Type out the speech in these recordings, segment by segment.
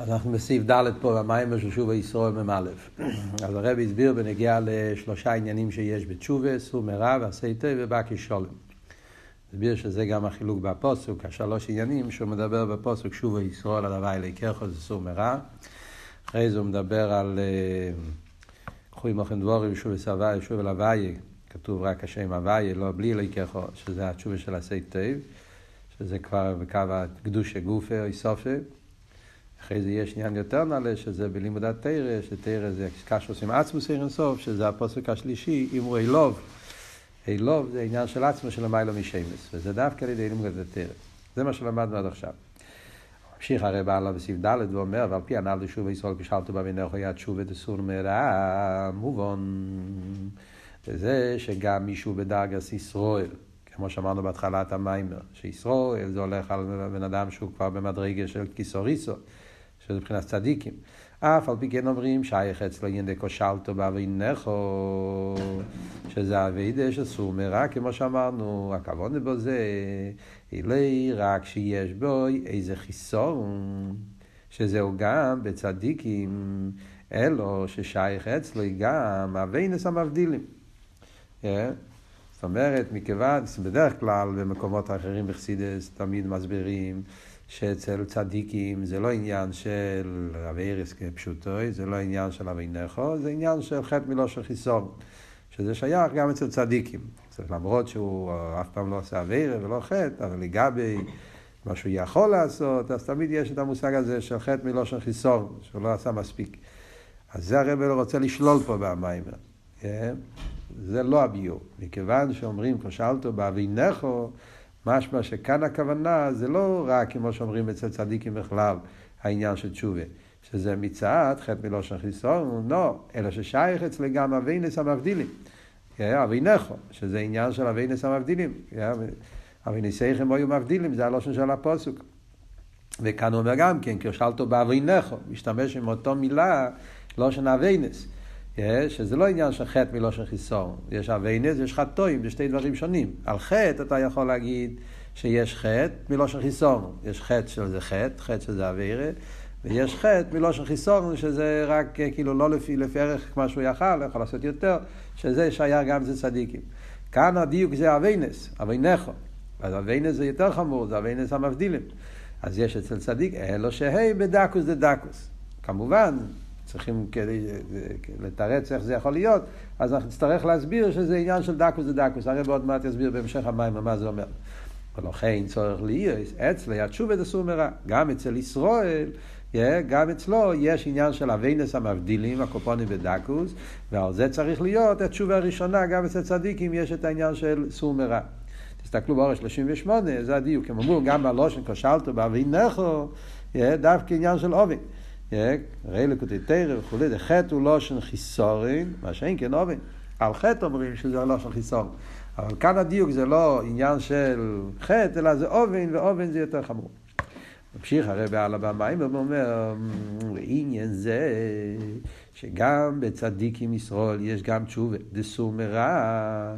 אנחנו בסעיף ד' פה במים של שובה ישראל מ"א. אז הרב הסביר בנגיע לשלושה עניינים שיש בתשובה, סור מרע ועשי תה ובקי שולם. הסביר שזה גם החילוק בפוסוק, השלוש עניינים שהוא מדבר בפוסוק שובה ישראל על הווי לקחו זה סור מרע. אחרי זה הוא מדבר על קחו עמכם דבורים שוב וסבי שוב אל הווי, כתוב רק השם הווי, לא בלי לקחו, שזה התשובה של עשי תה, שזה כבר בקו הקדוש גופה או איסופה. אחרי זה יש עניין יותר נעלה, שזה בלימוד התרא, שתרא זה קש עושים עצמוס אינסוף, שזה הפוסק השלישי, אם הוא אילוב. אילוב זה עניין של עצמו של המיילו משמש, וזה דווקא על ידי לימוד התרא. זה מה שלמדנו עד עכשיו. ממשיך הרי בעלה בסעיף ד' ואומר, ועל פי הנ"ל דשוב ישראל כשלתו במינך יד שוב ודסור מרע, מובן. וזה שגם מישהו בדרגס ישראל, כמו שאמרנו בהתחלת המיימר, שישראל זה הולך על בן אדם שהוא כבר במדרגה של כיסוריסו. שזה מבחינת צדיקים. אף על פי כן אומרים שייך אצלו ינדה כושלתו באבינכו, שזה אבידה שסור מרע, כמו שאמרנו, הכוונה בו זה, אילי רק שיש בו איזה חיסון, שזהו גם בצדיקים, אלו ששייך אצלו גם אבינס המבדילים. Yeah. זאת אומרת, מכיוון, בדרך כלל במקומות אחרים בחסידס תמיד מסבירים שאצל צדיקים זה לא עניין של רבי ארס כפשוטוי, זה לא עניין של אבי נכו, זה עניין של חטא מלושן חיסון, שזה שייך גם אצל צדיקים. למרות שהוא אף פעם לא עושה אבירה ולא חטא, אבל לגבי מה שהוא יכול לעשות, אז תמיד יש את המושג הזה של חטא מלושן חיסון, שהוא לא עשה מספיק. אז זה הרב רוצה לשלול פה במיימר. כן? זה לא הביור. מכיוון שאומרים, כשאלתו באבי נכו, משמע שכאן הכוונה זה לא רק, כמו שאומרים אצל צדיקים בכלל, העניין של תשובה, שזה מצעד, חטא מלושן חיסון, לא, אלא ששייך אצלי גם אבינס המבדילים. אבינכו, שזה עניין של אבינס המבדילים. אביניסיכם היו מבדילים, זה הלושן של הפוסוק. וכאן הוא אומר גם כן, כשאלתו באבינכו, משתמש עם אותו מילה, לושן אבינס. שזה לא עניין של חטא מלושן חיסון. יש אביינס, יש חטואים, זה שתי דברים שונים. על חטא אתה יכול להגיד שיש חטא מלושן חיסון. יש חטא שזה חטא, חטא שזה אביירה, ויש חטא מלושן חיסון, שזה רק כאילו לא לפי, לפי ערך מה שהוא יכל, יכול לעשות יותר, שזה שייך גם אצל צדיקים. כאן הדיוק זה אביינס, אביינכו. אז אביינס זה יותר חמור, זה אביינס המבדילים. אז יש אצל צדיק, אלו שהי בדקוס דדקוס. כמובן, צריכים כדי לתרץ איך זה יכול להיות, אז אנחנו נצטרך להסביר שזה עניין של דקוס דקוס. הרי בעוד מעט יסביר בהמשך המים מה זה אומר. ולכן צורך להיות, אצלי התשובה דסור מרע. גם אצל ישראל, גם אצלו יש עניין של אביינס המבדילים, הקופונים בדקוס, ועל זה צריך להיות התשובה הראשונה, גם אצל צדיקים יש את העניין של סור מרע. תסתכלו באורש 38, זה הדיוק. הם אמרו, גם בלושן כשלתו באבינכו, דווקא עניין של אובין. ראי לקוטי תרא וכולי, זה חטא הוא לושן חיסורין, מה שאין כן אובן. על חטא אומרים שזה לושן חיסורין. אבל כאן הדיוק זה לא עניין של חטא, אלא זה אובן, ואובן זה יותר חמור. ממשיך הרי בעל הבמים ואומר, עניין זה שגם בצדיקים ישראל יש גם תשובה, דסור מרע,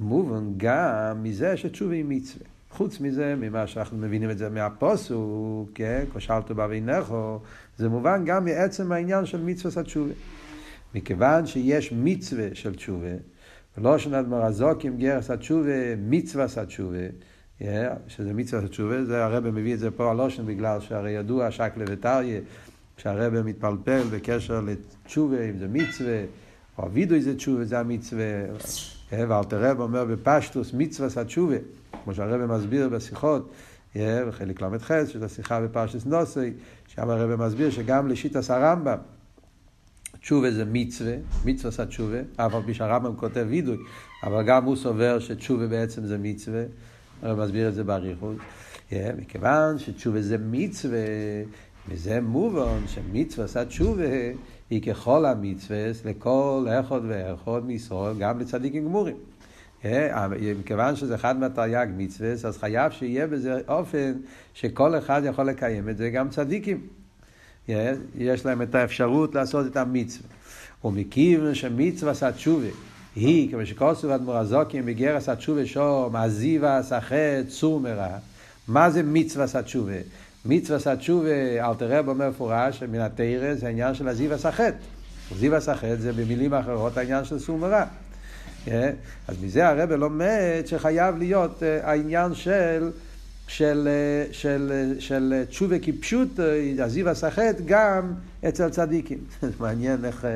מובן גם מזה שתשובה היא מצווה. חוץ מזה, ממה שאנחנו מבינים את זה מהפוסוק, כן, כשלתו באבינכו, זה מובן גם מעצם העניין של מצווה התשובה. מכיוון שיש מצווה של תשובה, ולא שנת מרזוקים גרס התשובה, מצווה התשובה, שזה מצווה התשובה, זה הרב מביא את זה פה על אושן, בגלל שהרי ידוע שקלה וטריה, שהרב מתפלפל בקשר לתשובה, אם זה מצווה, או אבידוי זה תשובה, זה המצווה, ואלתר רב אומר בפשטוס מצווה התשובה. כמו שהרבא מסביר בשיחות, בחלק ל"ח, שזו השיחה בפרשת נוסי, שם הרבא מסביר שגם לשיטס הרמב"ם, תשובה זה מצווה, מצווה עשה תשובה, אף על פי שהרמב"ם כותב וידוי, אבל גם הוא סובר שתשובה בעצם זה מצווה, הרב מסביר את זה באריכות. מכיוון שתשובה זה מצווה, וזה מובן שמצווה עשה היא ככל המצווה לכל אחד ואחד מישראל, גם לצדיקים גמורים. מכיוון שזה אחד מהתרי"ג מצווה, אז חייב שיהיה בזה אופן שכל אחד יכול לקיים את זה, גם צדיקים. יש להם את האפשרות לעשות את המצווה. ומכיוון שמצווה עשה תשובה היא, כמו שכוסו אדמו"ר הזוקים בגר עשה תשובה שום, עזיבה עשה חטא, צור מרע. מה זה מצווה עשה תשובה? מצווה התשובה, אלתר רב אומר מפורש, מן התרא זה העניין של הזיווה סחט. זיווה סחט זה במילים אחרות העניין של סור מרע. אה? אז מזה הרב לומד שחייב להיות אה, העניין של, של, אה, של, של תשובה כפשוט, הזיו הסחט, גם אצל צדיקים. מעניין איך,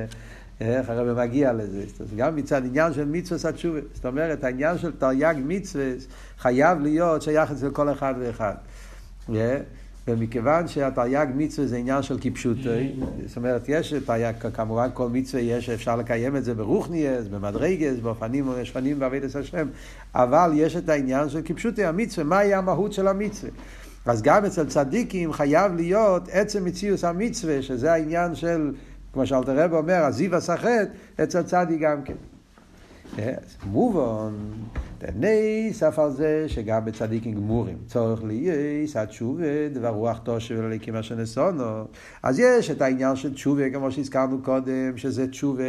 איך הרב מגיע לזה. גם מצד עניין של מצווה התשובה. זאת אומרת, העניין של תרי"ג מצווה חייב להיות שייך אצל כל אחד ואחד. ומכיוון שהתרי"ג מצווה זה עניין של כפשוטי, זאת אומרת, יש תרי"ג, כמובן כל מצווה יש, אפשר לקיים את זה ברוכניאס, במדרגס, באופנים שפנים בעבידת השם, אבל יש את העניין של כפשוטי המצווה, מהי המהות של המצווה. אז גם אצל צדיקים חייב להיות עצם מציאוס המצווה, שזה העניין של, כמו שאלתר רב אומר, הזיו הסחט, אצל צדיק גם כן. מובן, נס אף על זה שגם בצדיקים גמורים צורך לייס התשובה דבר רוח תושב ולליקים אשר נסונו אז יש את העניין של תשובה כמו שהזכרנו קודם שזה תשובה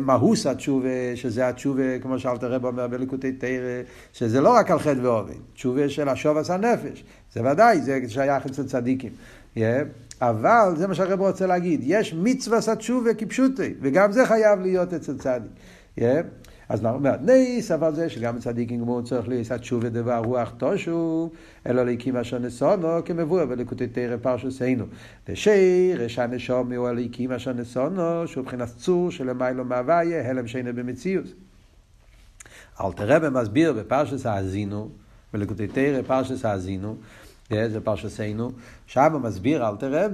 מהוס התשובה, שזה התשובה, כמו שאלת הרב אומר בליקוטי תרא, שזה לא רק על חטא ועובד, תשובה של השובס הנפש, זה ודאי, זה שייך אצל צדיקים. Yeah. אבל זה מה שהרב רוצה להגיד, יש מצווה התשובה כפשוטי, וגם זה חייב להיות אצל צדיק. Yeah. אז אנחנו אומרים, ניס, אבל זה שגם צדיקים גמור צריך לעשות תשובה דבר רוח תושו, אלא להקים אשר נסונו, כמבואר בלקוטי תרא פרשוסנו. לשרש הנשום הוא הליקים אשר נסונו, שהוא מבחינת צור שלמיילו מהוויה, הלם שאינו במציאות. אל תראה במסביר בפרשס האזינו, בלקוטי תרא פרשס האזינו, זה פרשסנו, שם מסביר אל תראה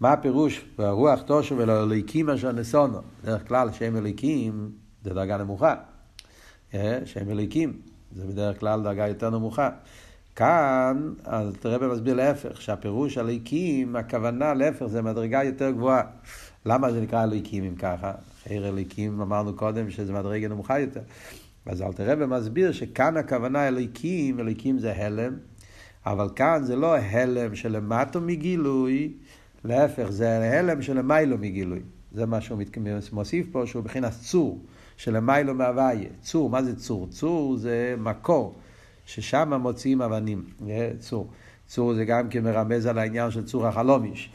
מה הפירוש ברוח תושו ולא אליקים אשר נסונו. בדרך כלל שם אליקים זה דרגה נמוכה. אה, שהם אליקים, זה בדרך כלל דרגה יותר נמוכה. כאן, אז תראה במסביר להפך, שהפירוש הליקים, הכוונה להפך, זה מדרגה יותר גבוהה. למה זה נקרא אליקים אם ככה? חייר אליקים, אמרנו קודם שזה מדרגה נמוכה יותר. אז אל תראה במסביר שכאן הכוונה אליקים, אליקים זה הלם, אבל כאן זה לא הלם שלמטו מגילוי, להפך, זה הלם שלמיילו מגילוי. זה מה שהוא מוסיף פה, שהוא מבחינת צור. שלמיילו מהוויה. צור, מה זה צור? צור זה מקור, ששם מוציאים אבנים. צור. צור זה גם כן מרמז על העניין של צור החלומיש,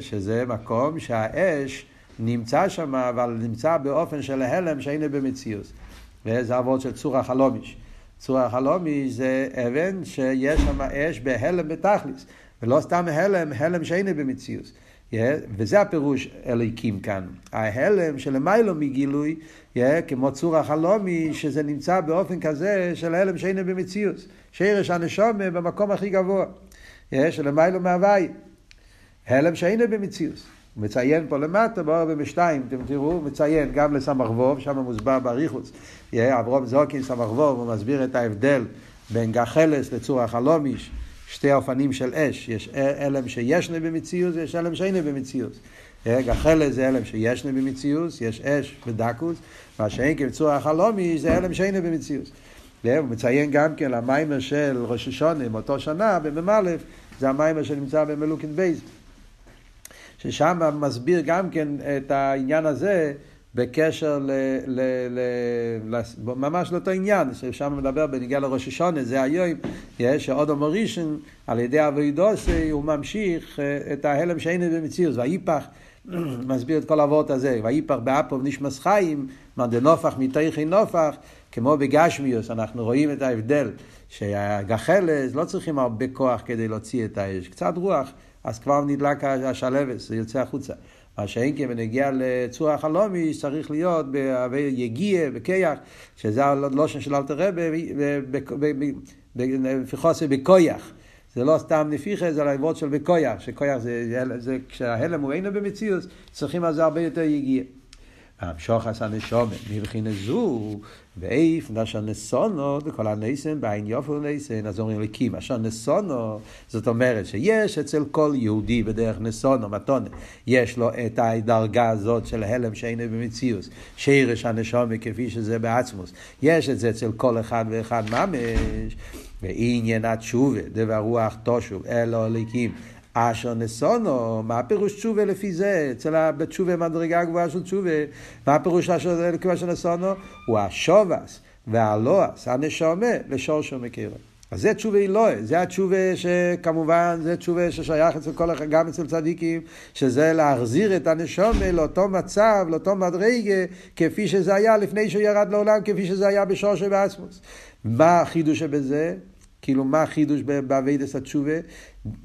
שזה מקום שהאש נמצא שם, אבל נמצא באופן של הלם שאינו במציאות. זה אבות של צור החלומיש. צור החלומיש זה אבן שיש שם אש בהלם בתכליס, ולא סתם הלם, הלם שאינו במציאות. Yeah, וזה הפירוש אליקים כאן. ההלם שלמיילו מגילוי, yeah, כמו צור החלומי, שזה נמצא באופן כזה של הלם שאינו במציאות. שרש הנשום במקום הכי גבוה, yeah, שלמיילו מהווי. הלם שאינו במציאות. הוא מציין פה למטה, באור בשתיים, אתם תראו, הוא מציין גם לסמ"ך ווב, שם מוסבר באריכוס. אברום זוקין סמ"ך ווב, הוא מסביר את ההבדל בין גחלת לצור החלמיש. שתי אופנים של אש, יש העלם שישנה במציאות ויש העלם שאינה במציאות. גחלת זה העלם שישנה במציאות, יש אש בדקות, מה שאין כבצור החלמיש זה העלם שאינה במציאות. הוא מציין גם כן למאמר של ראש השנה מאותו שנה, במ"א, זה המאמר שנמצא במלוקט ב'. ששם מסביר גם כן את העניין הזה בקשר ל, ל, ל, ל, ממש לאותו עניין, ששם מדבר בניגיע לראש השונה, זה היום, שעוד המורישן, על ידי אבוידוסי, הוא ממשיך אה, את ההלם שאין במציאות, ואיפך, מסביר את כל האבות הזה, ואיפך באפוב נשמס חיים, מאן דנופח מתייכי נופח, כמו בגשמיוס, אנחנו רואים את ההבדל, שהגחלת לא צריכים הרבה כוח כדי להוציא את האש, קצת רוח, אז כבר נדלק השלבס, זה יוצא החוצה. מה שאין כן בנגיע לצור החלומי צריך להיות ביגיע, בכיח, שזה הלושן של אלתר רבי, בפחוסי בכויח. זה לא סתם נפיחה, זה לעבוד של בכויח, שכויח זה, זה כשההלם הוא אינו במציאות, צריכים על זה הרבה יותר יגיע. המשוך עשה נשומת, מבחינת זו, ואיף נשא נסונו, וכל הנסן בעין יופו נסן, אז אומרים לקים, אשר נסונו, זאת אומרת שיש אצל כל יהודי בדרך נסונו, מתונה, יש לו את הדרגה הזאת של הלם שאינו במציאות, שירש הנשומת כפי שזה בעצמוס, יש את זה אצל כל אחד ואחד ממש, ועניין התשובה, דבר רוח תושוב, אלו ליקים. אשר נסונו, מה הפירוש תשובה לפי זה? אצל בתשובה מדרגה גבוהה של תשובה, מה הפירוש אשר נסונו? הוא השובס והלועס, הנשומה, לשורשו מכירו. אז זה תשובה אלוהי, זה התשובה שכמובן, זה תשובה ששייך אצל כל אחד, גם אצל צדיקים, שזה להחזיר את הנשומה לאותו מצב, לאותו מדרגה, כפי שזה היה לפני שהוא ירד לעולם, כפי שזה היה בשורש ובאסמוס. מה החידוש שבזה? כאילו מה החידוש באביידס התשובה?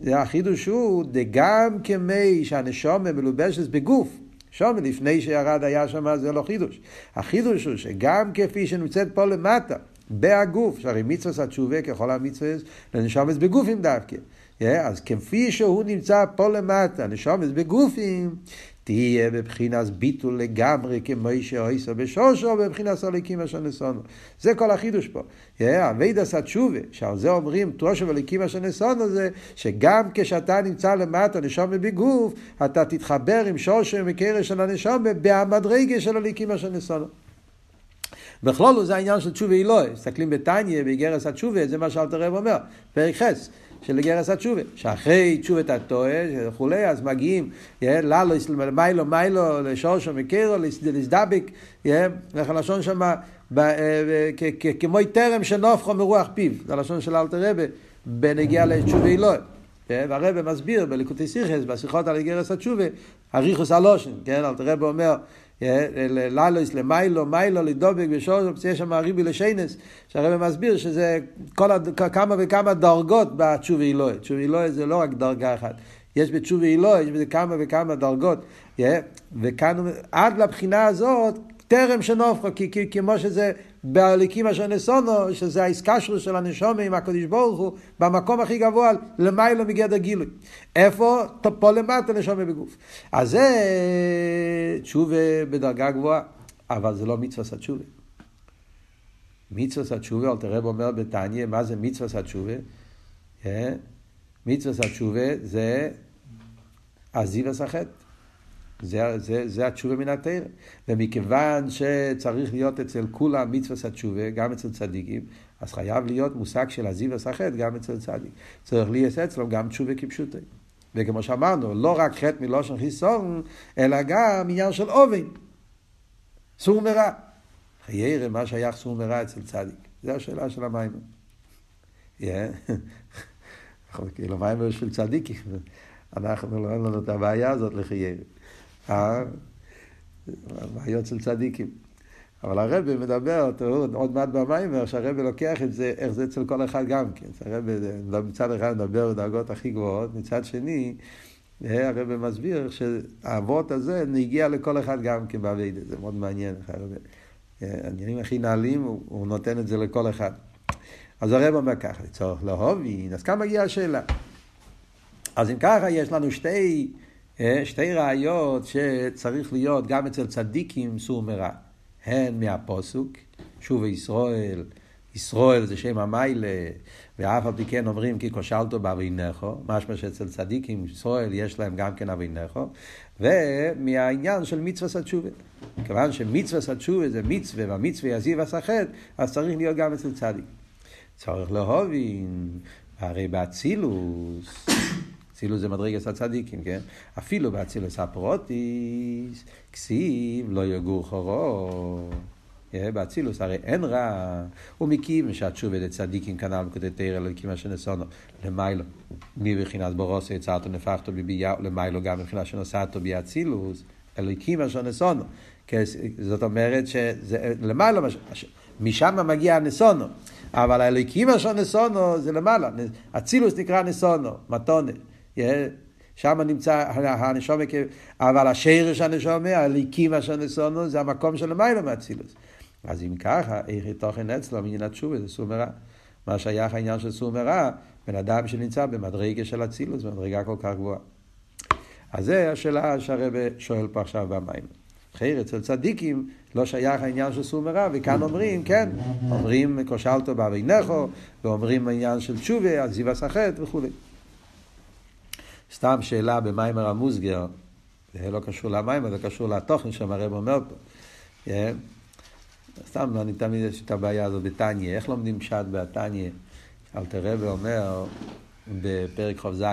החידוש הוא דגם כמי שהנשומה מלובשת בגוף. שומה לפני שירד היה שם זה לא חידוש. החידוש הוא שגם כפי שנמצאת פה למטה, בהגוף, שהרי מצווה התשובה ככל המצווה לנשומס בגופים דווקא. Yeah, אז כפי שהוא נמצא פה למטה, נשומס בגופים, תהיה בבחינס ביטול לגמרי כמו שאויסו בשושו בבחינס הליקים אשר נסונו. זה כל החידוש פה. אבידס התשובה, שעל זה אומרים תרושו וליקים אשר נסונו זה שגם כשאתה נמצא למטה נשום בגוף, אתה תתחבר עם שושו ומקרש של הנשום במדרגה של הליקים אשר נסונו. בכלול זה העניין של תשובה אלוהי. מסתכלים בתניא, באיגרס התשובה, זה מה שאלתר רב אומר, פרק חס. של גרס התשובה, שאחרי תשובת התועה וכולי, אז מגיעים, ללו, מיילו, מיילו, לשורשו, מקרו, לסדבק, איך הלשון שם, כמו טרם שנופחו מרוח פיו, זה הלשון של אלתר רבה, בנגיע לתשובה אלוהי. והרבא מסביר בליקוטי סיכס, בשיחות על גרס התשובה, אריכוס הלושן, כן, אלתר רבה אומר, ללויס למיילו, מיילו לדובק ושורש, יש שם הריבי לשיינס, שהרבא מסביר שזה. כמה וכמה דרגות בתשובי אלוהי. תשובי אלוהי זה לא רק דרגה אחת. יש בתשובי אלוהי, יש בזה כמה וכמה דרגות. וכאן, עד לבחינה הזאת, טרם שנופחו, כי, כמו שזה בהליקים אשר נסונו, שזה האיסקשרו של הנשומה עם הקדוש ברוך הוא, במקום הכי גבוה, למיילו מגדר גילוי. איפה? פה למטה נשומה בגוף. אז זה תשובה בדרגה גבוהה, אבל זה לא מצווה סתשובה. מצווה סתשובה, אל תראה אומר בתניא, מה זה מצווה סתשובה? אה? מצווה סתשובה זה עזיבס החטא. זה, זה, זה התשובה מן התרא. ומכיוון שצריך להיות אצל כולם מצווה התשובה, גם אצל צדיקים, אז חייב להיות מושג של עזיב וסחט גם אצל צדיק. צריך להיות אצלו גם תשובה כפשוטי. וכמו שאמרנו, לא רק חטא מלושן חיסון, אלא גם עניין של אובן. סור מרע. חיירה, מה שייך סור מרע אצל צדיק? זו השאלה של המים. כאילו, מים של צדיקים. אנחנו לא אין לנו את הבעיה הזאת לחיירה. הבעיות של צדיקים. אבל הרבי מדבר, תראו, עוד מעט במיימר, שהרבי לוקח את זה, איך זה אצל כל אחד גם כן. הרבי מצד אחד מדבר בדרגות הכי גבוהות, מצד שני, אה, הרבי מסביר שהאבות הזה הגיע לכל אחד גם כן בעבידה. זה מאוד מעניין, הרבי. אה, העניינים הכי נעלים, הוא, הוא נותן את זה לכל אחד. אז הרב אומר ככה, לצורך להובין, אז כאן מגיעה השאלה. אז אם ככה, יש לנו שתי... אה, שתי ראיות שצריך להיות גם אצל צדיקים סור מרע. הן מהפוסוק, שוב ישראל, ישראל זה שם המיילה, ואף על פי כן אומרים כי כושלתו באבינכו, משמע שאצל צדיקים ישראל יש להם גם כן אבינכו, ומהעניין של מצווה התשובה. כיוון שמצווה התשובה זה מצווה, והמצווה יזיב הסחט, אז צריך להיות גם אצל צדיק. צורך להובין, הרי באצילוס אצילוס זה מדרגת הצדיקים, כן? אפילו באצילוס הפרוטיס, כסיב לא יגור חורו. באצילוס הרי אין רע, הוא מקים שהתשובה לצדיקים כנ"ל תרא אלוקים אשר נסונו למיילו, מבחינת בורוסי יצרתו נפחתו בבייה, למיילו גם מבחינת שנוסעתו באצילוס, אלוקים אשר נסונו. זאת אומרת שזה למעלה, משם מגיע הנסונו, אבל האלוקים אשר נסונו זה למעלה, אצילוס נקרא נסונו, מתונה. שם נמצא הנשומה, אבל השרש הנשומה, הליקים אשר נסונו, זה המקום של המילה מאצילוס. אז אם ככה, איך תוכן אצלו מעניין התשובה, זה סור מרע. מה שייך העניין של סור מרע, בן אדם שנמצא במדרגה של אצילוס, במדרגה כל כך גבוהה. אז זה השאלה שהרבא שואל פה עכשיו במים. חייר אצל צדיקים לא שייך העניין של סור מרע, וכאן אומרים, כן, אומרים כושלתו באבינכו, ואומרים העניין של תשובה, עזיב הסחט וכולי. סתם שאלה במיימר המוסגר, זה לא קשור למיימר, זה קשור לתוכן שהרב אומר פה. Yeah. סתם, אני תמיד יש את הבעיה הזאת בתניא, איך לומדים פשט בתניא? אלתר רבי אומר בפרק כ"ז,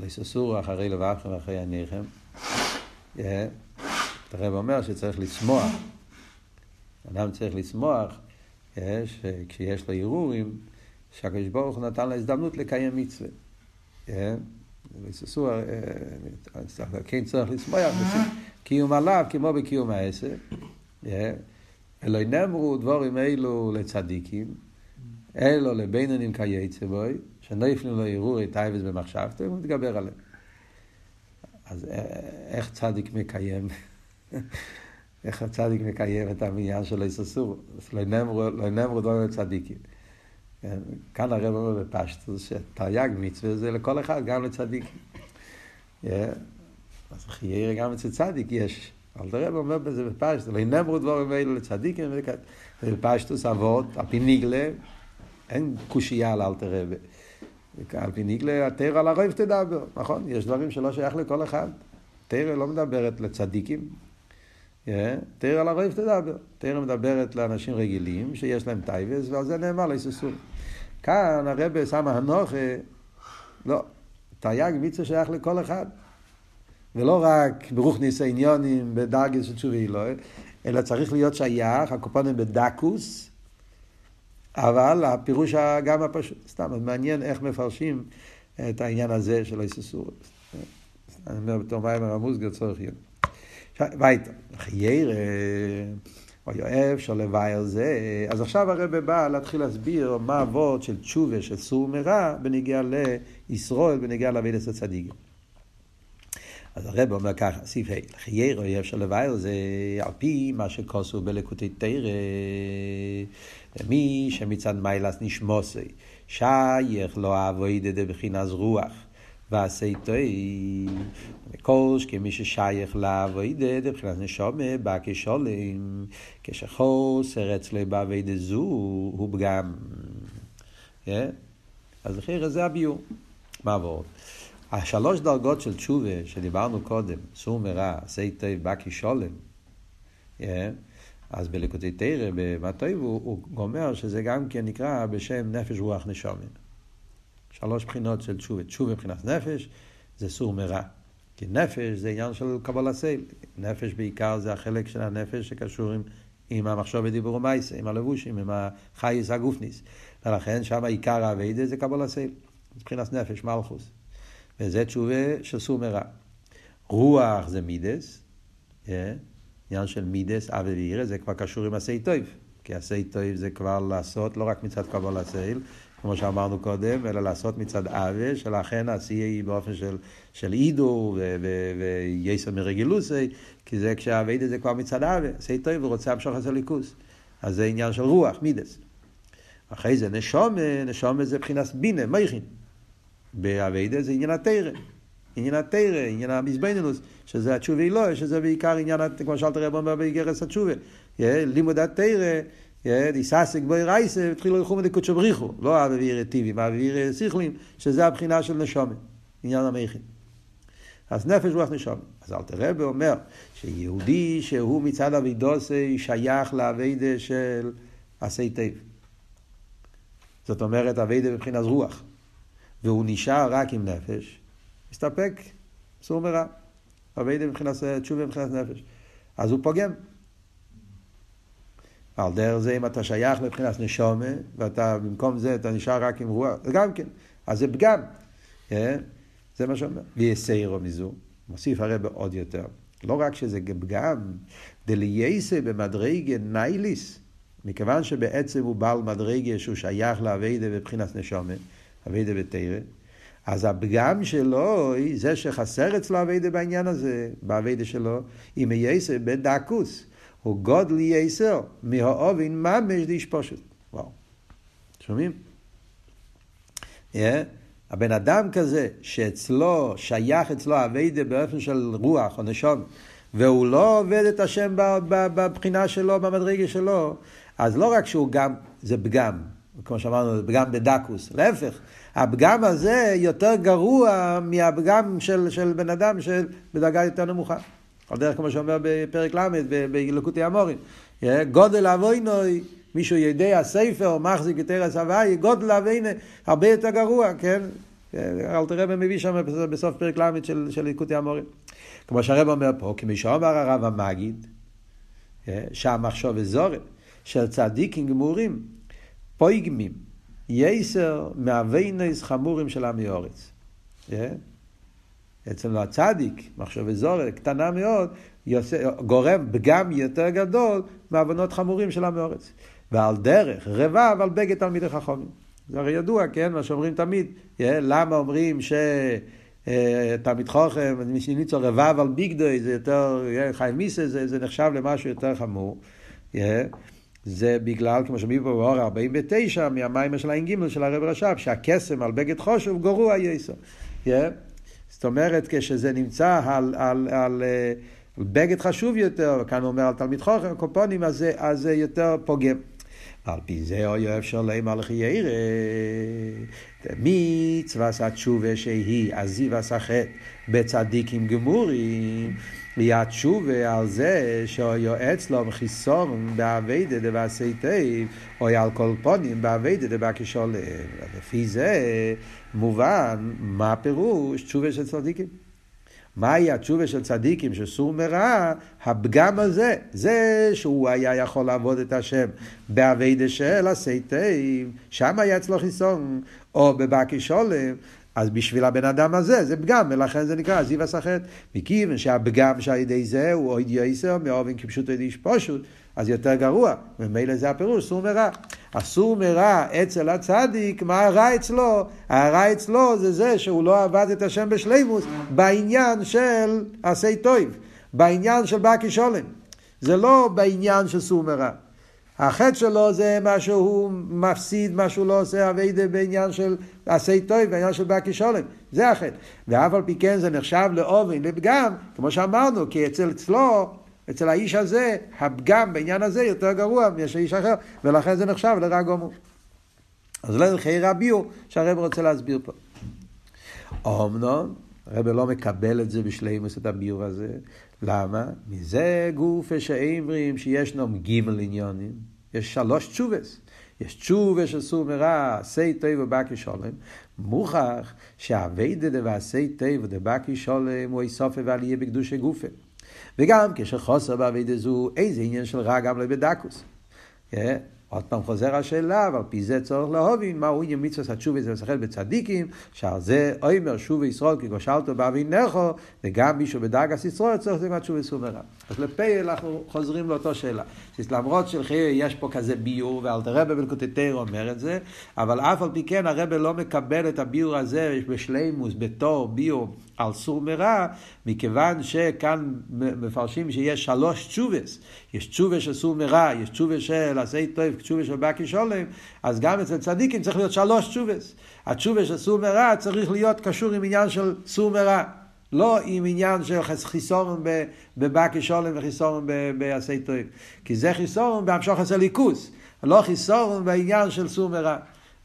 לססורו אחרי לבבכם ואחרי עניכם. אלתר רבי אומר שצריך לשמוח. אדם צריך לשמוח כשיש לו הרהורים, שהקדוש ברוך הוא נתן לה הזדמנות לקיים מצווה. כן צריך לשמוח קיום עליו כמו בקיום העשר. אלוהי נאמרו דבורים אלו לצדיקים, אלו לבינונים כייצא בוי, שנפלו לו הרהורי טייבס במחשבתו, הוא מתגבר עליהם. אז איך צדיק מקיים? איך הצדיק מקיים את המניין של איססור? לא נאמרו דברים לצדיקים. כאן הרב אומר בפשטוס שתרי"ג מצווה זה לכל אחד, גם לצדיק. אז חיירה גם אצל צדיק יש. אבל הרב אומר בזה בפשטוס, לא נאמרו דברים אלו לצדיקים, בפשטוס אבות, על פי ניגלה, אין קושייה על אלתר רבי. על פי ניגלה, התרא על הרוב תדבר, נכון? יש דברים שלא שייך לכל אחד. תרא לא מדברת לצדיקים, תרא על הרוב תדבר. תרא מדברת לאנשים רגילים שיש להם טייבס, ועל זה נאמר ליססון. כאן הרבה שם הנוכה, לא, תרי"ג מצווה שייך לכל אחד. ולא רק ברוך ניסי עניונים בדרגס של תשובי אלוהי, אלא צריך להיות שייך, הקופונים בדקוס, אבל הפירוש גם הפשוט, סתם, מעניין איך מפרשים את העניין הזה של היססורות. אני אומר בתור מים המוסגר צורך יום. וייטר, חייר, או יואב של לבאר זה, אז עכשיו הרב בא להתחיל להסביר מה אבות של תשובה של סור מרע בנגיע לישראל, בנגיע לאבידס הצדיקים. אז הרב אומר ככה, סעיף ה', חייר אויב של לבאר זה על פי מה שכוסו בלקוטי תרא, מי שמצד מיילס נשמוסי, שייך לא אבוידא דבחינס רוח. ועשי תוי, קוש כמי ששייך לאבוידא דבחינת נשומה בא כשולם, כשחוסר אצלי באבוידא זו הוא פגם. אז לכן זה הביור. מה עבור? השלוש דרגות של תשובה שדיברנו קודם, סור מרע, עשי טוב, בא כשולם, אז בלקוטי תרא, במטויב, הוא גומר שזה גם כן נקרא בשם נפש רוח נשומן. שלוש בחינות של תשובה. תשובה מבחינת נפש זה סור מרע. כי נפש זה עניין של קבלה סייל. נפש בעיקר זה החלק של הנפש שקשור עם, עם המחשוב ודיבור ומייסה, עם הלבושים, עם החייס הגופניס. ולכן שם עיקר האביידה זה קבלה סייל. מבחינת נפש, מלכוס. וזה תשובה של סור מרע. רוח זה מידס, אה? עניין של מידס, אבי וירא, זה כבר קשור עם עשי טוב. כי עשי טוב זה כבר לעשות לא רק מצד קבלה סייל, כמו שאמרנו קודם, אלא לעשות מצד אבה, שלכן עשייה היא באופן של, של אידו וייסר מרגילוסי, כי זה כשהאביידה זה כבר מצד אבה, עשי טוב ורוצה המשוך את הליכוס. אז זה עניין של רוח, מידס. אחרי זה נשומה, נשומה זה מבחינת בינה, מייכין. באביידה זה עניין התרא. עניין התרא, עניין המזבנינוס, שזה התשובה אלוהי, שזה בעיקר עניין, כמו שאלת הרב אומר באיגרס התשובה. לימוד התרא דיססק בוי רייסה, התחילו ללכו מדקודשו בריחו, לא האוויר טיבי, האוויר סיכלים, שזה הבחינה של נשומת, עניין המכין. אז נפש רוח נשומת. אז אלתר רבי אומר שיהודי שהוא מצד אבידוסי שייך לאביידה של עשי טב. זאת אומרת אביידה מבחינת רוח. והוא נשאר רק עם נפש, מסתפק, אסור מרע. אביידה מבחינת תשובה מבחינת נפש. אז הוא פוגם. על דרך זה אם אתה שייך מבחינת נשומה, ואתה במקום זה אתה נשאר רק עם רוח, זה גם כן, אז זה פגם. כן? זה מה שאומר. ויסיירו מזו, מוסיף הרבה עוד יותר. לא רק שזה פגם, דלייסה במדרגה נייליס, מכיוון שבעצם הוא בעל מדרגה שהוא שייך לאביידה בבחינת נשומה, אביידה בתרא, אז הפגם שלו, זה שחסר אצלו אביידה בעניין הזה, באביידה שלו, אם יסה בדקוס. הוא גודל יסר מהאובין ממש דיש פשוט. וואו. שומעים? הבן אדם כזה, שאצלו, שייך אצלו אביידה באופן של רוח או נשום, והוא לא עובד את השם בבחינה שלו, במדרגה שלו, אז לא רק שהוא גם, זה פגם, כמו שאמרנו, זה פגם בדקוס, להפך, הפגם הזה יותר גרוע מהפגם של, של בן אדם של בדרגה יותר נמוכה. על דרך כמו שאומר בפרק ל' בלקוטי המורים. גודל אבוינוי, מישהו יודע ספר, מחזיק את ארץ הוואי, גודל אבוינו, הרבה יותר גרוע, כן? אלתר רבי מביא שם בסוף פרק ל' של, של ליקוטי המורים. כמו שהרב אומר פה, כמי שאומר הרב המגיד, שהמחשוב אזורת, של צדיקים גמורים, פויגמים, יסר מאביינס חמורים של עמי אורץ. Yeah. אצל הצדיק, מחשב אזור קטנה מאוד, יוצא, גורם פגם יותר גדול מעוונות חמורים של עמי אורץ. ועל דרך רבב על בגד תלמידי חכמים. זה הרי ידוע, כן, מה שאומרים תמיד. Yeah, למה אומרים ש... תלמיד חוכם, מי שניצו רבב על ביגדוי, זה יותר, חיים מיסה, זה, זה נחשב למשהו יותר חמור. זה בגלל, כמו שאומרים פה באור 49, מהמים של הע"ג של הרב רש"ב, שהקסם על בגד חושב גרוע יסו. זאת אומרת, כשזה נמצא על, על, על, על, על בגד חשוב יותר, וכאן הוא אומר על תלמיד חוכם, קופונים, אז זה יותר פוגם. על פי זה אוי אפשר להם על חיירה. מצווה התשובה שהיא עזיב הסחט בצדיקים גמורים. היא התשובה על זה שיועץ לו חיסון באביידה דבעשי תיב, או על כל פונים באביידה דבעקישולם. לפי זה מובן מה הפירוש תשובה של צדיקים. מהי התשובה של צדיקים שסור מרע? הפגם הזה, זה שהוא היה יכול לעבוד את השם באביידה של הסייטים, שם היה אצלו חיסון, או בבקי שולם, אז בשביל הבן אדם הזה זה פגם, ולכן זה נקרא זיו הסחט. מכיוון שהפגם שעל ידי זה הוא עוד יסר כפשוט על איש פשוט, אז יותר גרוע. ומילא זה הפירוש, סור מרע. הסור מרע אצל הצדיק, מה הרע אצלו? הרע אצלו זה זה שהוא לא עבד את השם בשלימוס בעניין של עשי טויב, בעניין של בקי שולם. זה לא בעניין של סור מרע. החטא שלו זה מה שהוא מפסיד, מה שהוא לא עושה אביידה בעניין של עשי טוב, בעניין של בקי שולם. זה החטא. ואף על פי כן זה נחשב לאובן, לפגם, כמו שאמרנו, כי אצל אצלו, אצל האיש הזה, הפגם בעניין הזה יותר גרוע מאשר איש אחר, ולכן זה נחשב לרע גמור. אז לא ילכי הביור שהרב רוצה להסביר פה. אמנון, הרב לא מקבל את זה בשלימוס, את הביור הזה. למה? מזה גוף שאימרים שישנם גימל עניונים. יש שלוש תשובס. יש תשובה של סור מרע, עשי טוב ובקי שולם. מוכח שהאביידה דבעשי טוב ודבקי שולם הוא איסופה ועלייה בקדושי גופה. וגם כשחוסר באביידה זו, איזה עניין של רע גם לא בדקוס. עוד פעם חוזר השאלה, ועל פי זה צורך להובין מהו עניין מצווה התשובה זה לשחק בצדיקים, שעל זה אומר שוב ישראל כי גושלתו באבינךו, וגם מישהו בדרגס ישראל צריך לתת תשובה סומרה. אז לפה אנחנו חוזרים לאותו שאלה. למרות שלחיי יש פה כזה ביור, ואלתר רבי בלקוטטר אומר את זה, אבל אף על פי כן הרבי לא מקבל את הביור הזה בשלימוס בתור ביור על סור מרע, מכיוון שכאן מפרשים שיש שלוש תשובס. יש תשובה של סור מרע, יש תשובה של עשי טוב, תשובה של בקי שולם, אז גם אצל צדיקים צריך להיות שלוש תשובס. התשובה של סור מרע צריך להיות קשור עם עניין של סור מרע. לא עם עניין של חיסורם בבקי שולם וחיסורם בעשי טוב. כי זה חיסורם בהמשוך אצל ליכוס, לא חיסורם בעניין של סור מרע.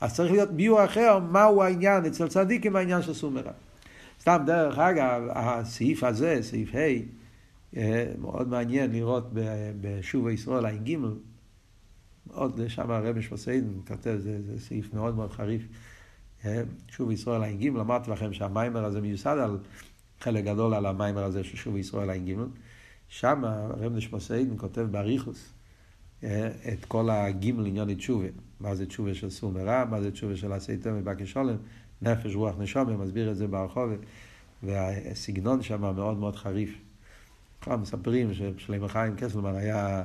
אז צריך להיות ביור אחר, מהו העניין אצל צדיקים העניין של סור מרע. סתם דרך אגב, הסעיף הזה, סעיף ה', מאוד מעניין לראות בשוב ישראל ע"ג, מאוד שם הרבי שמסעידן כותב, זה, זה סעיף מאוד מאוד חריף. אה, שוב ישראל ע"ג, אמרתי לכם שהמיימר הזה מיוסד על חלק גדול על המיימר הזה של שוב ישראל ע"ג. שם הרב נשמסעידן כותב באריכוס אה, את כל הגימל עניוני תשובה. מה זה תשובה של סור מרע, מה זה תשובה של עשי תמי בקי שולם. נפש, רוח, נשום, מסביר את זה ברחוב, והסגנון שם מאוד מאוד חריף. כבר מספרים ששלמה חיים קסלמן היה,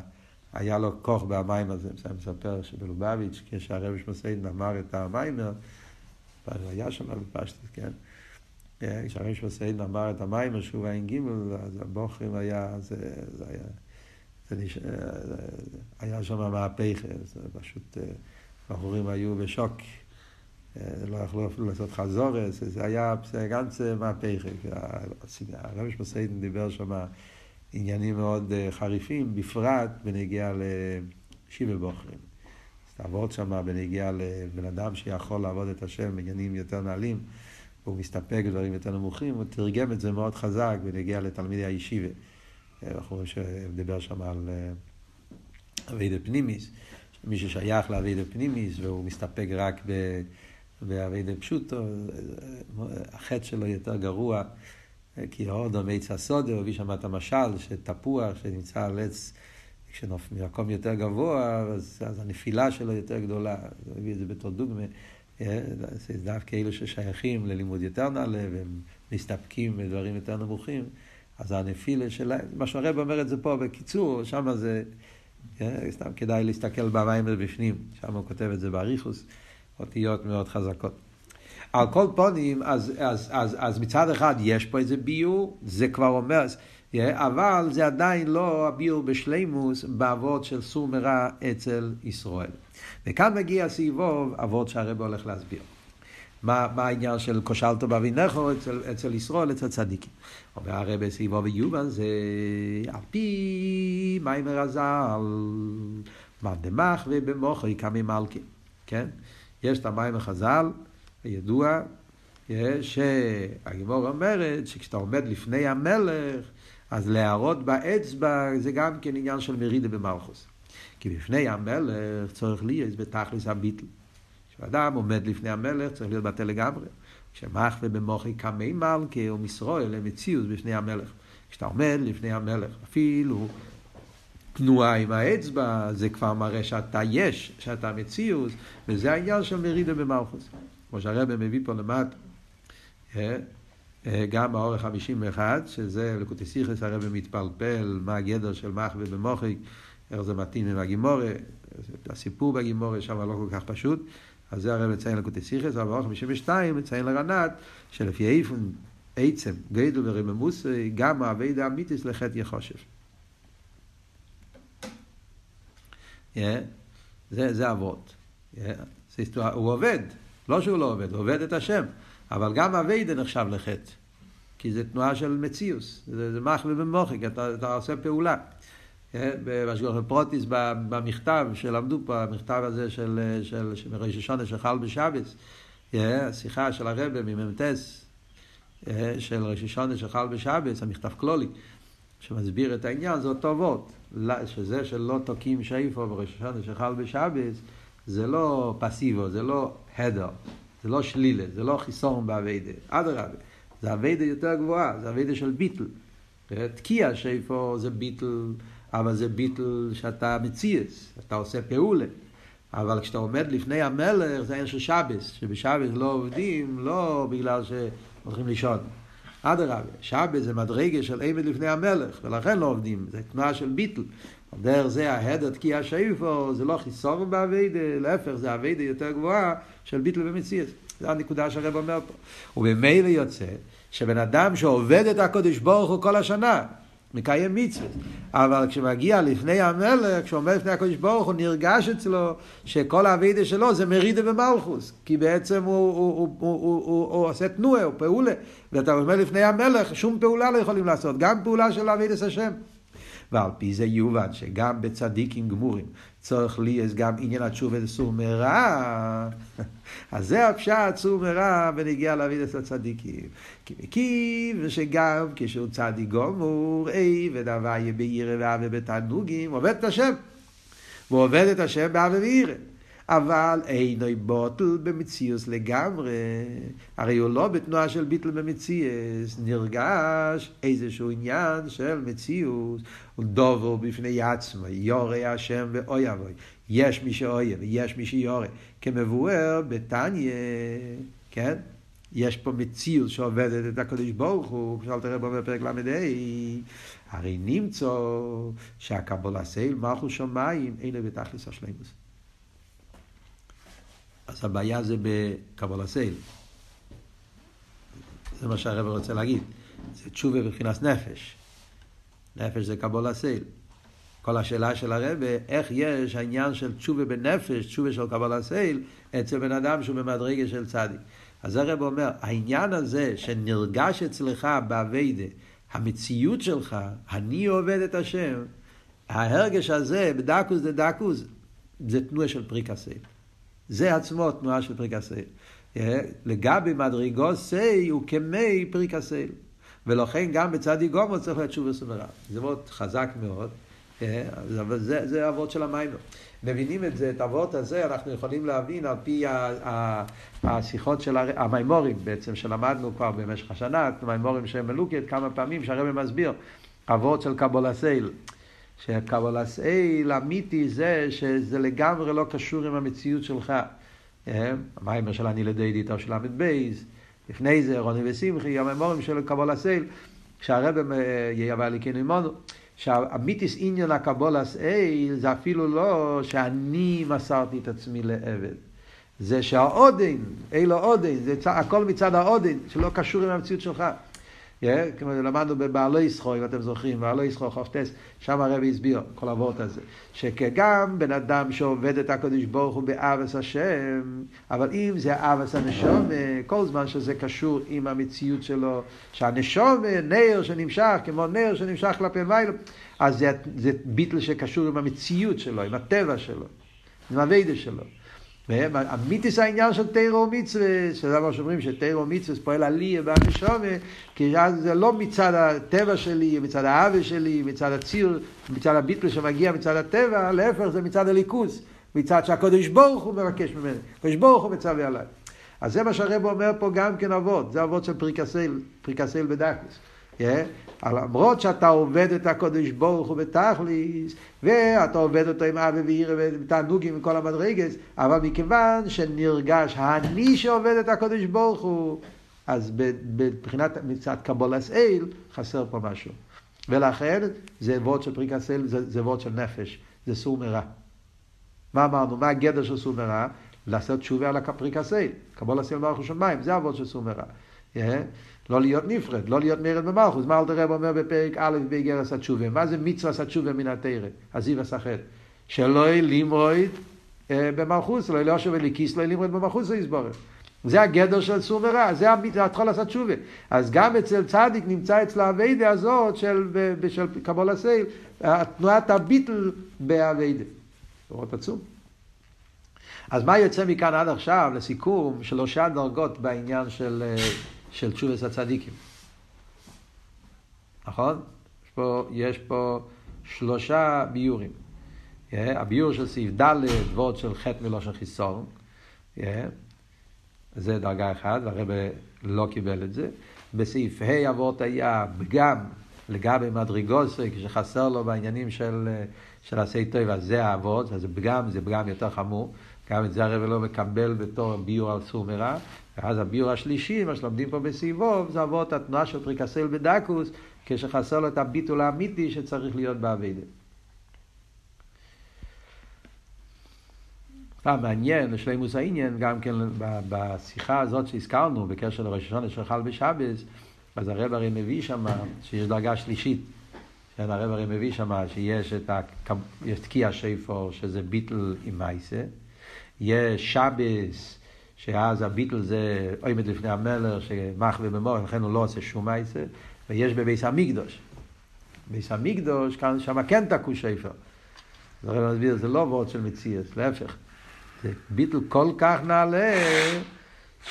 היה לו כוח במים הזה, הוא מספר שבלובביץ', כשהרבי שמסעידן אמר את המיימר, היה שם בפשטות, כן? כשהרבי שמסעידן אמר את המיימר שהוא גימל, אז הבוכרים היה, זה, זה היה, זה נש... היה שם מהפכה, זה פשוט, הבחורים היו בשוק. לא יכלו אפילו לעשות חזורס, זה היה גנץ מהפכה. הרב שמסיידן דיבר שם עניינים מאוד חריפים, בפרט בנגיעה לשיבה בוחרים. תעבוד שם בנגיעה לבן אדם שיכול לעבוד את השם בעניינים יותר נעלים, והוא מסתפק בדברים יותר נמוכים, הוא תרגם את זה מאוד חזק בנגיעה לתלמידי הישיבה. אנחנו רואים שהוא דיבר שם על אבידה פנימיס, מי ששייך לאבידה פנימיס והוא מסתפק רק ב... ואבידה פשוטו, החטא שלו יותר גרוע, כי האודו מעץ הסודו, הביא שם את המשל, שתפוח שנמצא על עץ כשמקום יותר גבוה, אז, אז הנפילה שלו יותר גדולה. הוא הביא את זה בתור דוגמה. אה, זה דווקא אלו ששייכים ללימוד יותר נעלה והם מסתפקים בדברים יותר נמוכים, אז הנפילה שלהם, מה שהרב אומר את זה פה בקיצור, שם זה, אה, סתם כדאי להסתכל במים בפנים, שם הוא כותב את זה באריכוס, אותיות מאוד חזקות. על כל פונים, אז, אז, אז, אז מצד אחד יש פה איזה ביור, זה כבר אומר, אבל זה עדיין לא הביור בשלימוס באבות של סור מרע אצל ישראל. וכאן מגיע סיבוב אבות שהרב הולך להסביר. מה, מה העניין של כושלתו באבינכו אצל, אצל ישראל, אצל צדיקים. אומר הרב סיבוב ויובן זה על פי מיימר הזל, מה דמח ובמוחו קמי מלכי, כן? יש את המיימר חז"ל, הידוע, שהגימור אומרת שכשאתה עומד לפני המלך, אז להראות באצבע זה גם כן עניין של מרידה במלכוס. כי בפני המלך צריך להיות בתכלס הביטל. כשאדם עומד לפני המלך צריך להיות בטל לגמרי. כשמחווה במוחי קמי מלכה או הם בפני המלך. כשאתה עומד לפני המלך, אפילו תנועה עם האצבע, זה כבר מראה שאתה יש, שאתה מציאוס, וזה העניין של מרידה במלכוס. כמו שהרבא מביא פה למטה. אה, אה, גם באורך 51, שזה לקוטיסיכס הרב מתפלפל מה הגדר של מחווה במוחק, איך זה מתאים עם הגימורה, הסיפור בגימורה שם לא כל כך פשוט, אז זה הרב מציין לקוטיסיכס, אבל באורך 52 מציין לרנת, שלפי איפון עצם, גדל ורממוס, גם האבי דאמיתיס לחטא יחושב. Yeah, זה, זה אבות. Yeah, הוא עובד, לא שהוא לא עובד, הוא עובד את השם. אבל גם אביידה נחשב לחטא. כי זה תנועה של מציאוס, זה, זה מחווה במוחק, אתה, אתה עושה פעולה. בשגוח פרוטיס במכתב שלמדו פה, המכתב הזה של, של, של ראש השונה שחל בשבס, השיחה של הרבי ממ"טס של ראש השונה שחל בשבס, המכתב כלולי, שמסביר את העניין, זה אותו וורט, שזה שלא תוקים שאיפו בראש השונה שחל בשבס, זה לא פסיבו, זה לא הדר, זה לא שלילה, זה לא חיסון באביידה, אדרבה, זה אביידה יותר גבוהה, זה אביידה של ביטל. תקיע שאיפה זה ביטל, אבל זה ביטל שאתה מציאס, אתה עושה פעולה. אבל כשאתה עומד לפני המלך זה עניין של שבס, שבשבס לא עובדים, לא בגלל שהולכים לישון. אדרבה, שבס זה מדרגה של עמד לפני המלך, ולכן לא עובדים, זה תנועה של ביטל. דרך זה ההדר תקיע שאיפו, זה לא חיסור באביידה, להפך, זה אביידה יותר גבוהה של ביטל ומציאס. זו הנקודה שהרב אומר פה. וממילא יוצא שבן אדם שעובד את הקודש ברוך הוא כל השנה, מקיים מצוות, אבל כשמגיע לפני המלך, כשעומד לפני הקודש ברוך הוא, נרגש אצלו שכל האבידה שלו זה מרידה ומלכוס, כי בעצם הוא, הוא, הוא, הוא, הוא, הוא, הוא עושה תנועה, הוא פעולה, ואתה עומד לפני המלך, שום פעולה לא יכולים לעשות, גם פעולה של אבידס השם. ועל פי זה יובן שגם בצדיקים גמורים צורך לי יש גם עניין התשובה לסור מרע, אז זה הפשט סור מרע ונגיע להביא את הצדיקים. כי מקיב שגם כשהוא צדיק גמור, אי ודבר יהיה בעירה ואהבה בתענוגים, עובד את השם. והוא עובד את השם באהבה ועירה. אבל אינו בוטל במציאוס לגמרי, הרי הוא לא בתנועה של ביטל במציאוס, נרגש איזשהו עניין של מציאוס, הוא דובר בפני עצמו, יורא השם ואוי אבוי, יש מי שאויה ויש מי שיורא, כמבואר בתניא, כן? יש פה מציאות שעובדת את הקדוש ברוך הוא, כמו שאלת הרב אומר בפרק ל"ה, הרי נמצא שהקבלה סייל מלכוס שמיים אין בתכלס השלימוס. אז הבעיה זה בקבלה סייל. זה מה שהרב רוצה להגיד. זה תשובה מבחינת נפש. נפש זה קבלה סייל. כל השאלה של הרבה, איך יש העניין של תשובה בנפש, תשובה של קבלה סייל, אצל בן אדם שהוא במדרגה של צדיק. אז הרב אומר, העניין הזה שנרגש אצלך באביידה, המציאות שלך, אני עובד את השם, ההרגש הזה, בדקוס דה דקוס, זה תנועה של פריק הסייל. זה עצמו תנועה של הסייל. אה, לגבי מדרגו סי הוא כמי הסייל. ולכן גם בצד יגומו צריך להיות שוב וסומרה. זה מאוד חזק מאוד, אה, אבל זה, זה אבות של המיימר. מבינים את זה, את האבות הזה, אנחנו יכולים להבין על פי השיחות של המימורים בעצם, שלמדנו כבר במשך השנה, המימורים שהם מלוקת כמה פעמים, שהרבא מסביר, אבות של קבולה סייל. שקבלס אל אמיתי זה שזה לגמרי לא קשור עם המציאות שלך. המיימר של אני לידי דיטו של ל"ב, לפני זה רוני ושמחי, הממורים של קבלס אל, שהרב יהיה לי כן עמנו. שהמיתיס עניין הקבולס אל זה אפילו לא שאני מסרתי את עצמי לעבד. זה שהאודן, אילו אודן, זה הכל מצד האודן, שלא קשור עם המציאות שלך. Yeah, כמו למדנו בבעלי ישחו, אם אתם זוכרים, בעלי ישחו חופטס, שם הרבי הסביר כל הוורט הזה, שכגם בן אדם שעובד את הקדוש ברוך הוא באבס השם, אבל אם זה אבס הנשום, כל זמן שזה קשור עם המציאות שלו, שהנשום, נר שנמשך, כמו נר שנמשך כלפי מיילו, אז זה, זה ביטל שקשור עם המציאות שלו, עם הטבע שלו, עם הווידה שלו. אמיתיס העניין של תירו מצווה, שזה מה שאומרים שתירו מצווה פועל עליה בנשומה, כי אז זה לא מצד הטבע שלי, מצד האווה שלי, מצד הציר, מצד הביטל שמגיע מצד הטבע, להפך זה מצד הליכוז, מצד שהקדוש ברוך הוא מבקש ממני, הקדוש ברוך הוא מצווה עליי. אז זה מה שהרב אומר פה גם כן אבות, זה אבות של פריקסל, פריקסל בדקוס. למרות שאתה עובד את הקודש ברוך הוא בתכליס, ואתה עובד אותו עם אבי ועירה ותענוגים וכל המדרגס, אבל מכיוון שנרגש האני שעובד את הקודש ברוך הוא, אז מבחינת מצד קבולס אל, חסר פה משהו. ולכן זה וורד של פריקס אל, זה, זה וורד של נפש, זה סור מרע. מה אמרנו? מה הגדר של סור מרע? לעשות תשובה על הפריקס אל. קבולס אל מלכו שמיים, זה הוורד של סור מרע. Yeah. לא להיות נפרד, לא להיות מרד במלכוס. מה אלתר רב אומר בפרק א' באיגרס התשובה? מה זה מצווה התשובה מן התרא? הזיו הסחט. שלא לימוד אה, במלכוס, לא יושב אליקיס, לא לימוד במלכוס זה יסבורך. זה הגדר של סור מרע, זה התחול לעשות תשובה. אז גם אצל צדיק נמצא אצל האביידה הזאת של, של קבול הסייל, תנועת הביטל באביידה. לראות עצום. אז מה יוצא מכאן עד עכשיו, לסיכום, שלושה דרגות בעניין של אה, של תשובס הצדיקים. נכון? יש פה, יש פה שלושה ביורים. Yeah, הביור של סעיף ד' ועוד של חטא מלושן חיסון. Yeah, זה דרגה אחת, והרב לא קיבל את זה. בסעיף ה' אבות היה פגם לגבי מדרגוסי, כשחסר לו בעניינים של, של עשי אז זה האבות, אז פגם, זה פגם יותר חמור. גם את זה הרב לא מקבל בתור ביור על סור מרע. ואז הביור השלישי, מה שלומדים פה בסיבוב, זה אבות התנועה של פריקסל בדקוס, כשחסר לו את הביטול האמיתי שצריך להיות באביידה. פעם מעניין, לשלימוס העניין, גם כן בשיחה הזאת שהזכרנו, בקשר לראש השונה של חל בשבס, אז הרב הרי מביא שם, שיש דרגה שלישית, כן, הרב הרי מביא שם שיש את תקיע שיפור, שזה ביטל עם מייסה, יש שבס, שאז הביטל זה עומד לפני המלך שמחווה במור, לכן הוא לא עושה שום מעשה, ויש בביס המקדוש. ביס המקדוש, כאן שם כן תקעו שפר. זה לא וורד של מציאס, להפך. זה ביטל כל כך נעלה,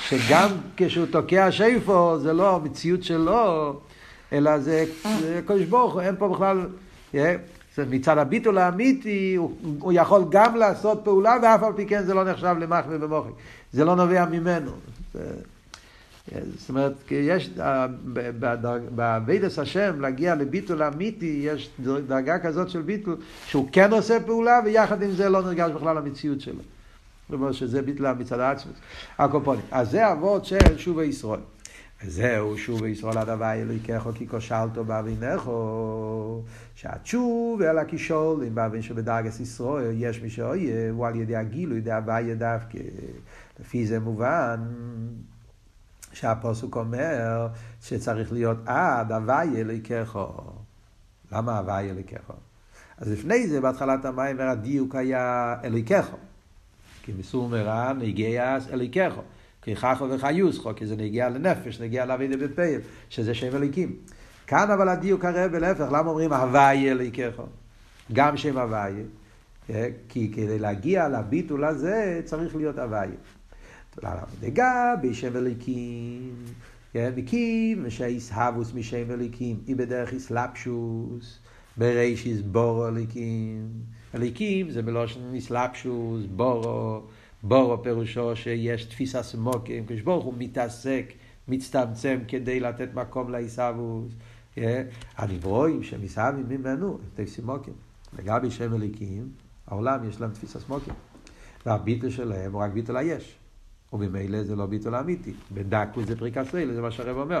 שגם כשהוא תוקע שפר, זה לא המציאות שלו, אלא זה קדוש ברוך הוא, אין פה בכלל... מצד הביטול האמיתי, הוא, הוא יכול גם לעשות פעולה, ואף על פי כן זה לא נחשב למחמי במוחי. זה לא נובע ממנו. זאת אומרת, יש, בעבידת השם, להגיע לביטול אמיתי, יש דרגה כזאת של ביטול, שהוא כן עושה פעולה, ויחד עם זה לא נרגש בכלל המציאות שלו. זאת אומרת שזה ביטול מצד העצמוס. הקופונים. אז זה אבות של שובי ישראל. וזהו שוב ישראל עד הווי אלוהיכך כי כושלתו באבינךו. שהתשוב אל הכישול אם באבין שבדרגס ישראל יש מי שאויה הוא על ידי הגילוי די הווי דווקא לפי זה מובן שהפוסוק אומר שצריך להיות עד הווי אלוהיכך למה הווי אלוהיכך? אז לפני זה בהתחלת המים הדיוק היה אלוהיכך כי מסור מרע נגיע אלוהיכך כיכחו וחיוסחו, כי זה נגיע לנפש, נגיע לאבידה בפייל, שזה שם אליקים. כאן אבל הדיוק הרב, להפך, למה אומרים הוויה אליקךו? גם שם הוויה. אה, כי כדי להגיע לביטול הזה צריך להיות הוויה. לגבי שם אליקים, מקים ושהיסהבוס משם אליקים, היא בדרך איסלפשוס, ברישיס בורו אליקים. אליקים זה בלושן איסלפשוס, בורו. בורו פירושו שיש תפיסה סמוקים, כשברוך הוא מתעסק, מצטמצם כדי לתת מקום לעיסאוווס. הנברואים שמסעבים ממנו, הם תפיסים מוקים. לגבי שם אליקים, העולם יש להם תפיסה סמוקים. והביטל שלהם הוא רק ביטל היש. וממילא זה לא ביטול אמיתי. בדקו זה פריקה סיילה, זה מה שהרב אומר.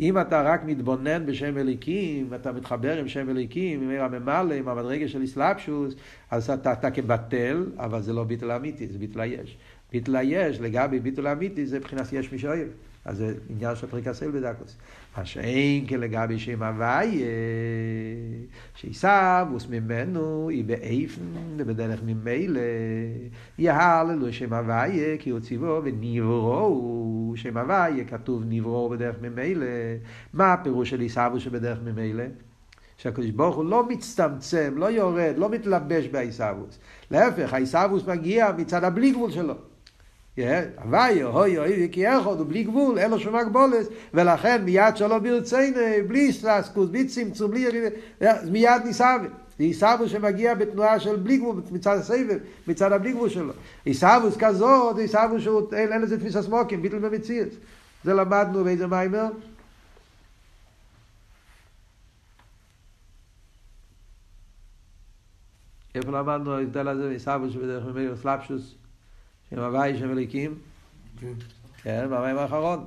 אם אתה רק מתבונן בשם אליקים, ואתה מתחבר עם שם אליקים, עם עיר הממלא, עם המדרגה של אסלאפשוס, אז אתה, אתה כבטל, אבל זה לא ביטול אמיתי, זה ביטול היש. ביטול היש, לגבי ביטול אמיתי, זה מבחינת יש מי שאוהב. אז זה עניין של פריקסל בדקוס. מה שאין כלגבי שם הוויה, שעיסאוווס ממנו, היא באיפן ובדרך ממילא, יהללו שם הוויה, כי הוא ציוו ונברו שם הוויה, כתוב נברו בדרך ממילא. מה הפירוש של עיסאוווס שבדרך ממילא? שהקדוש ברוך הוא לא מצטמצם, לא יורד, לא מתלבש בעיסאוווס. להפך, העיסאוווס מגיע מצד הבלי גבול שלו. הוואי, אוי, אוי, כי אחד הוא בלי גבול, אין לו שום הגבולת, ולכן מיד שלא ברצינו, בלי סטרסקוס, בלי צמצום, בלי ירידה, מיד ניסאווה. עיסאוווס שמגיע בתנועה של בלי גבול, מצד הסבב, מצד הבלי גבול שלו. עיסאוווס כזאת, עיסאוווס שאין לזה תפיסה סמוקים, ביטל במציאות. זה למדנו באיזה מיימר. איפה למדנו ההבדל הזה, עיסאוווס שבדרך ממנו סלאפשוס? שם הוואי שם אליקים. כן, במים האחרון.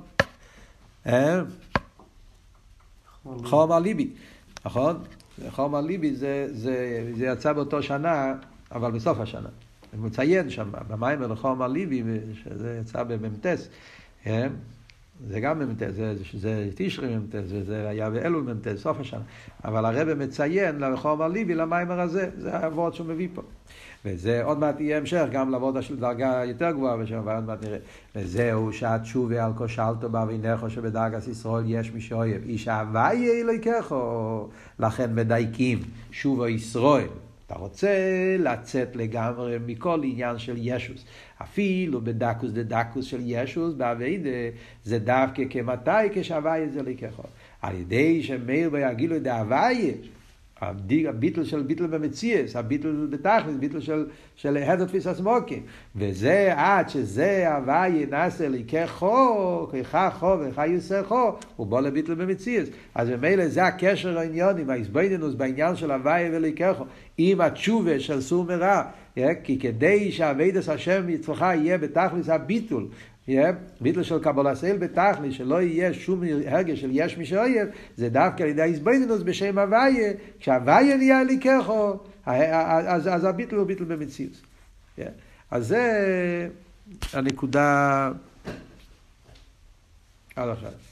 חום על ליבי, נכון? חום על ליבי זה, זה, זה יצא באותו שנה, אבל בסוף השנה. הוא מציין שם, במים לחום על ליבי, שזה יצא במ"טס. זה גם מ"ט, זה, זה תשרי מ"ט, וזה היה באלול מ"ט, סוף השנה. אבל הרב מציין לרחוב הליבי למיימר הזה, זה העבוד שהוא מביא פה. וזה עוד מעט יהיה המשך גם לעבודה של דרגה יותר גבוהה ושם, ועוד מעט נראה. וזהו שהתשובה על כושלתו באבינך שבדרגת ישראל יש מי שאוהב. איש אהבה יהיה אלוהיכךו. לכן מדייקים שובו ישראל. אתה רוצה לצאת לגמרי מכל עניין של ישוס. אפילו בדקוס דדקוס של ישוס, באביידה, זה דווקא כמתי כשהוויה זה לקחו. על ידי שמאיר ויגילו דהוויה, הביטל של ביטל במציאס, הביטל בתכלס, ביטל של, של הדר תפיס הסמוקים. וזה עד שזה הוויה נעשה לקחו, ככה חו וככה יוסר חו, הוא בא לביטל במציאס. אז ממילא זה הקשר העניין עם ההסבדינוס בעניין של הוויה ולקחו, עם התשובה של סור מרע. כי כדי שהאבידס השם אצלך יהיה בתכלס הביטול, ביטל של קבלה סייל בתכלס, שלא יהיה שום הרגש של יש מי שאויב, זה דווקא על ידי ההסבדינוס בשם הוויה, כשהוויה נהיה לי ככו, אז, אז הביטל הוא ביטל במציאות. אז זה הנקודה עד עכשיו.